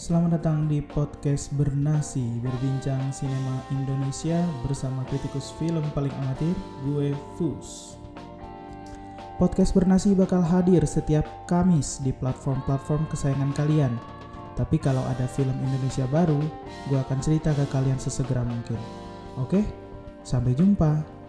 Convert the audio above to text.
Selamat datang di podcast Bernasi Berbincang sinema Indonesia bersama kritikus film paling amatir, gue Fus. Podcast Bernasi bakal hadir setiap Kamis di platform-platform kesayangan kalian. Tapi kalau ada film Indonesia baru, gue akan cerita ke kalian sesegera mungkin. Oke, sampai jumpa.